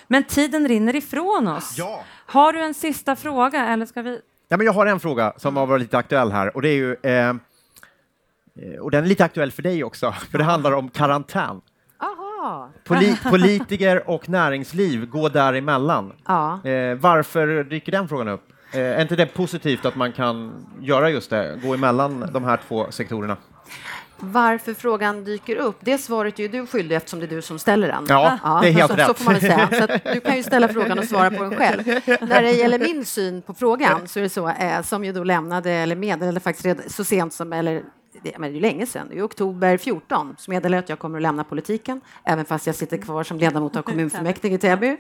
S1: Men tiden rinner ifrån oss. Ja. Har du en sista fråga eller ska vi?
S2: Ja, men jag har en fråga som har varit lite aktuell här och det är ju eh, eh och den är lite aktuell för dig också, <laughs> för det handlar om karantän. Poli <laughs> politiker och näringsliv går däremellan. Ja. Eh, varför dyker den frågan upp? Eh, är inte det positivt att man kan göra just det, gå emellan de här två sektorerna?
S4: Varför frågan dyker upp, det svaret är ju du skyldig eftersom det är du som ställer den.
S2: Ja, ja det är helt
S4: så,
S2: rätt.
S4: Så får man säga. Så du kan ju ställa frågan och svara på den själv. När det gäller min syn på frågan så är det så, eh, som ju då lämnade, eller meddelade faktiskt redan, så sent som, eller det, men det är länge sedan, i oktober 14 så meddelade att jag kommer att lämna politiken, även fast jag sitter kvar som ledamot av kommunfullmäktige i Täby. Eh,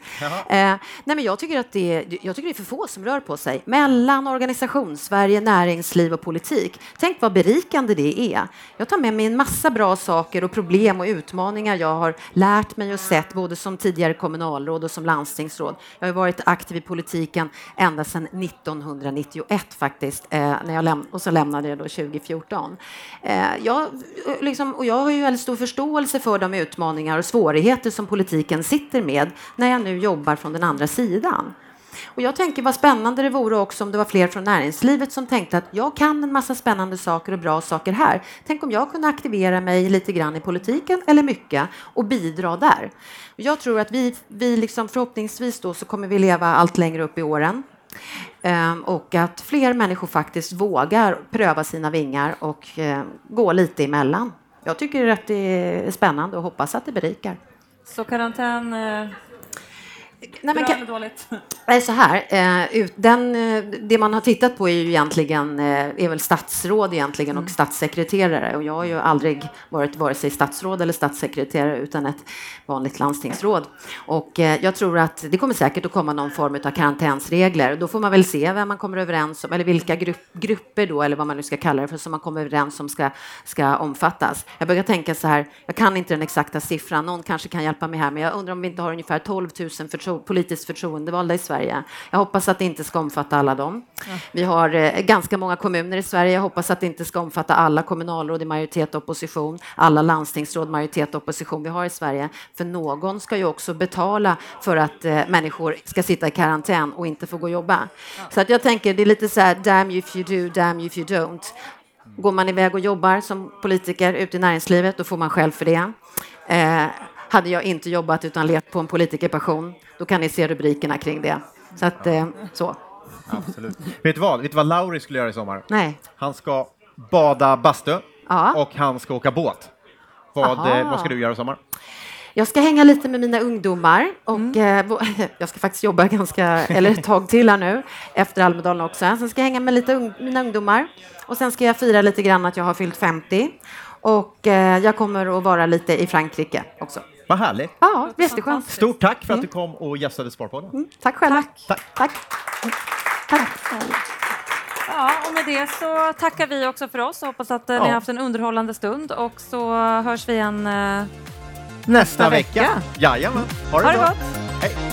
S4: nej, men jag, tycker att det, jag tycker det är för få som rör på sig mellan organisationssverige, näringsliv och politik. Tänk vad berikande det är. Jag tar med mig en massa bra saker och problem och utmaningar jag har lärt mig och sett, både som tidigare kommunalråd och som landstingsråd. Jag har varit aktiv i politiken ända sedan 1991 faktiskt, eh, när jag läm- och så lämnade jag då 2014. Eh, jag, liksom, och jag har ju väldigt stor förståelse för de utmaningar och svårigheter som politiken sitter med när jag nu jobbar från den andra sidan. Och jag tänker vad spännande det vore också om det var fler från näringslivet som tänkte att jag kan en massa spännande saker och bra saker här. Tänk om jag kunde aktivera mig lite grann i politiken eller mycket och bidra där. Jag tror att vi, vi liksom förhoppningsvis då så kommer vi leva allt längre upp i åren. Ehm, och att fler människor faktiskt vågar pröva sina vingar och ehm, gå lite emellan. Jag tycker att det är spännande och hoppas att det berikar.
S1: Så karantän eh, eh, Nej, Bra eller dåligt? <laughs>
S4: Är så här, eh, den, eh, det man har tittat på är ju egentligen eh, är väl statsråd egentligen och mm. statssekreterare och jag har ju aldrig varit vare sig statsråd eller statssekreterare utan ett vanligt landstingsråd. Och jag tror att det kommer säkert att komma någon form av karantänsregler. Då får man väl se vem man kommer överens om eller vilka grupp, grupper då eller vad man nu ska kalla det för som man kommer överens om ska, ska omfattas. Jag börjar tänka så här, jag kan inte den exakta siffran, någon kanske kan hjälpa mig här, men jag undrar om vi inte har ungefär 12 000 förtroenden förtro politiskt förtroendevalda i Sverige. Jag hoppas att det inte ska omfatta alla dem. Vi har eh, ganska många kommuner i Sverige. Jag hoppas att det inte ska omfatta alla kommunalråd i majoritet och opposition, alla landstingsråd majoritet och opposition vi har i Sverige. För någon ska ju också betala för att eh, människor ska sitta i karantän och inte få gå och jobba. Så att jag tänker, det är lite så här, damn you if you do, damn you if you don't. Går man iväg och jobbar som politiker ute i näringslivet, då får man själv för det. Eh, hade jag inte jobbat utan levt på en politikerpassion, då kan ni se rubrikerna kring det. Så att, eh, så.
S2: Absolut. Vet du vad? Vet du vad Lauri skulle göra i sommar?
S4: Nej.
S2: Han ska bada bastu
S4: Ja.
S2: och han ska åka båt. Vad,
S4: Aha.
S2: eh, vad ska du göra i sommar?
S4: Jag ska hänga lite med mina ungdomar och eh, bo- <laughs> jag ska faktiskt jobba ganska, eller ett tag till här nu, efter Almedalen också. Sen ska jag hänga med lite ung, mina ungdomar och sen ska jag fira lite grann att jag har fyllt 50 och eh, jag kommer att vara lite i Frankrike också.
S2: Vad härligt.
S4: Ja, jätteskönt.
S2: Stort tack för att du kom och gästade Sparpodden.
S4: Tack själva.
S2: Tack.
S4: Tack. Tack.
S1: Ja, och med det så tackar vi också för oss och hoppas att eh, ni
S2: Ja.
S1: har haft en underhållande stund och så hörs vi igen. eh,
S2: Nästa
S1: vecka.
S2: vecka. Jajamän. Ha det,
S1: Ha det gott!
S2: Hej.